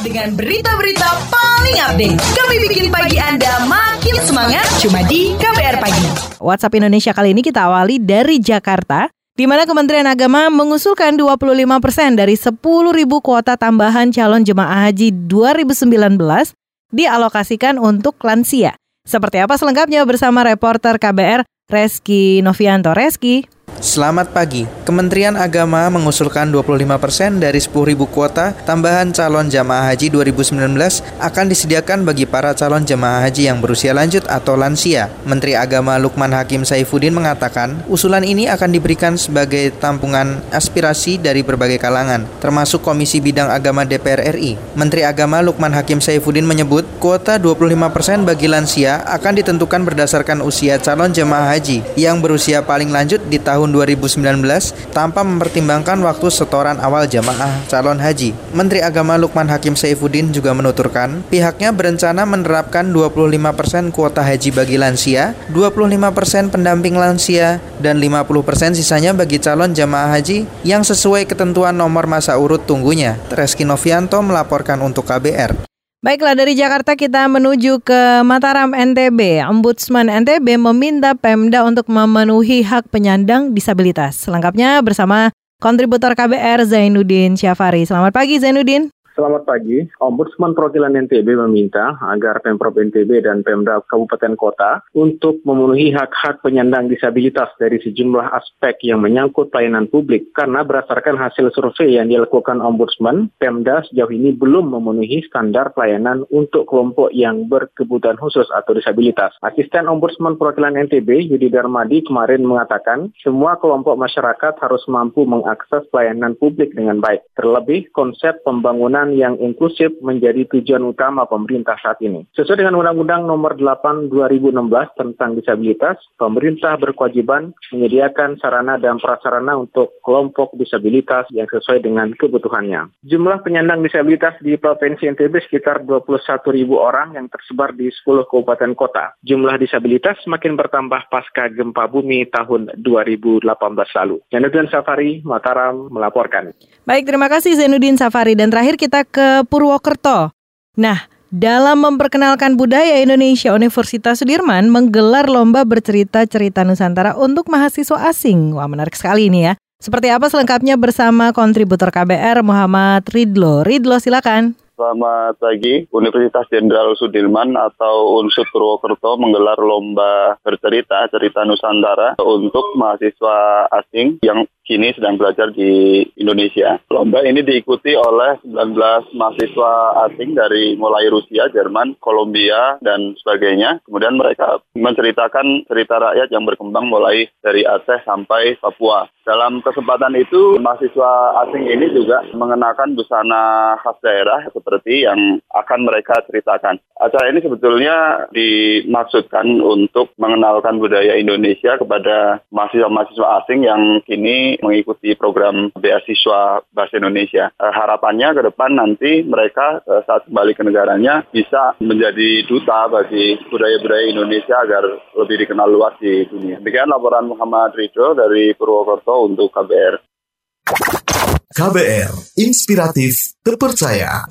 Dengan berita-berita paling update, kami bikin pagi Anda makin semangat cuma di KBR Pagi. WhatsApp Indonesia kali ini kita awali dari Jakarta, di mana Kementerian Agama mengusulkan 25 persen dari 10 ribu kuota tambahan calon jemaah haji 2019 dialokasikan untuk lansia. Seperti apa selengkapnya bersama reporter KBR Reski Novianto. Reski. Selamat pagi. Kementerian Agama mengusulkan 25% dari 10.000 kuota tambahan calon jamaah haji 2019 akan disediakan bagi para calon jamaah haji yang berusia lanjut atau lansia. Menteri Agama Lukman Hakim Saifuddin mengatakan, usulan ini akan diberikan sebagai tampungan aspirasi dari berbagai kalangan, termasuk Komisi Bidang Agama DPR RI. Menteri Agama Lukman Hakim Saifuddin menyebut, kuota 25% bagi lansia akan ditentukan berdasarkan usia calon jemaah haji yang berusia paling lanjut di tahun tahun 2019 tanpa mempertimbangkan waktu setoran awal jamaah calon haji. Menteri Agama Lukman Hakim Saifuddin juga menuturkan, pihaknya berencana menerapkan 25% kuota haji bagi lansia, 25% pendamping lansia, dan 50% sisanya bagi calon jamaah haji yang sesuai ketentuan nomor masa urut tunggunya. Reski Novianto melaporkan untuk KBR. Baiklah dari Jakarta kita menuju ke Mataram NTB. Ombudsman NTB meminta Pemda untuk memenuhi hak penyandang disabilitas. Selengkapnya bersama kontributor KBR Zainuddin Syafari. Selamat pagi Zainuddin. Selamat pagi. Ombudsman Perwakilan NTB meminta agar Pemprov NTB dan Pemda Kabupaten Kota untuk memenuhi hak-hak penyandang disabilitas dari sejumlah aspek yang menyangkut pelayanan publik. Karena berdasarkan hasil survei yang dilakukan Ombudsman, Pemda sejauh ini belum memenuhi standar pelayanan untuk kelompok yang berkebutuhan khusus atau disabilitas. Asisten Ombudsman Perwakilan NTB, Yudi Darmadi, kemarin mengatakan semua kelompok masyarakat harus mampu mengakses pelayanan publik dengan baik. Terlebih, konsep pembangunan yang inklusif menjadi tujuan utama pemerintah saat ini. Sesuai dengan Undang-Undang Nomor 8 2016 tentang disabilitas, pemerintah berkewajiban menyediakan sarana dan prasarana untuk kelompok disabilitas yang sesuai dengan kebutuhannya. Jumlah penyandang disabilitas di Provinsi NTB sekitar 21 ribu orang yang tersebar di 10 kabupaten kota. Jumlah disabilitas semakin bertambah pasca gempa bumi tahun 2018 lalu. Januddin Safari, Mataram, melaporkan. Baik, terima kasih Zainuddin Safari. Dan terakhir kita ke Purwokerto. Nah, dalam memperkenalkan budaya Indonesia, Universitas Sudirman menggelar lomba bercerita cerita Nusantara untuk mahasiswa asing. Wah, menarik sekali ini ya. Seperti apa selengkapnya bersama kontributor KBR Muhammad Ridlo. Ridlo, silakan. Selamat pagi. Universitas Jenderal Sudirman atau Unsur Purwokerto menggelar lomba bercerita cerita Nusantara untuk mahasiswa asing yang kini sedang belajar di Indonesia. Lomba ini diikuti oleh 19 mahasiswa asing dari mulai Rusia, Jerman, Kolombia, dan sebagainya. Kemudian mereka menceritakan cerita rakyat yang berkembang mulai dari Aceh sampai Papua. Dalam kesempatan itu, mahasiswa asing ini juga mengenakan busana khas daerah seperti yang akan mereka ceritakan. Acara ini sebetulnya dimaksudkan untuk mengenalkan budaya Indonesia kepada mahasiswa-mahasiswa asing yang kini mengikuti program beasiswa bahasa Indonesia. Uh, harapannya ke depan nanti mereka uh, saat kembali ke negaranya bisa menjadi duta bagi budaya-budaya Indonesia agar lebih dikenal luas di dunia. Demikian laporan Muhammad Ridho dari Purwokerto untuk KBR. KBR, inspiratif, terpercaya.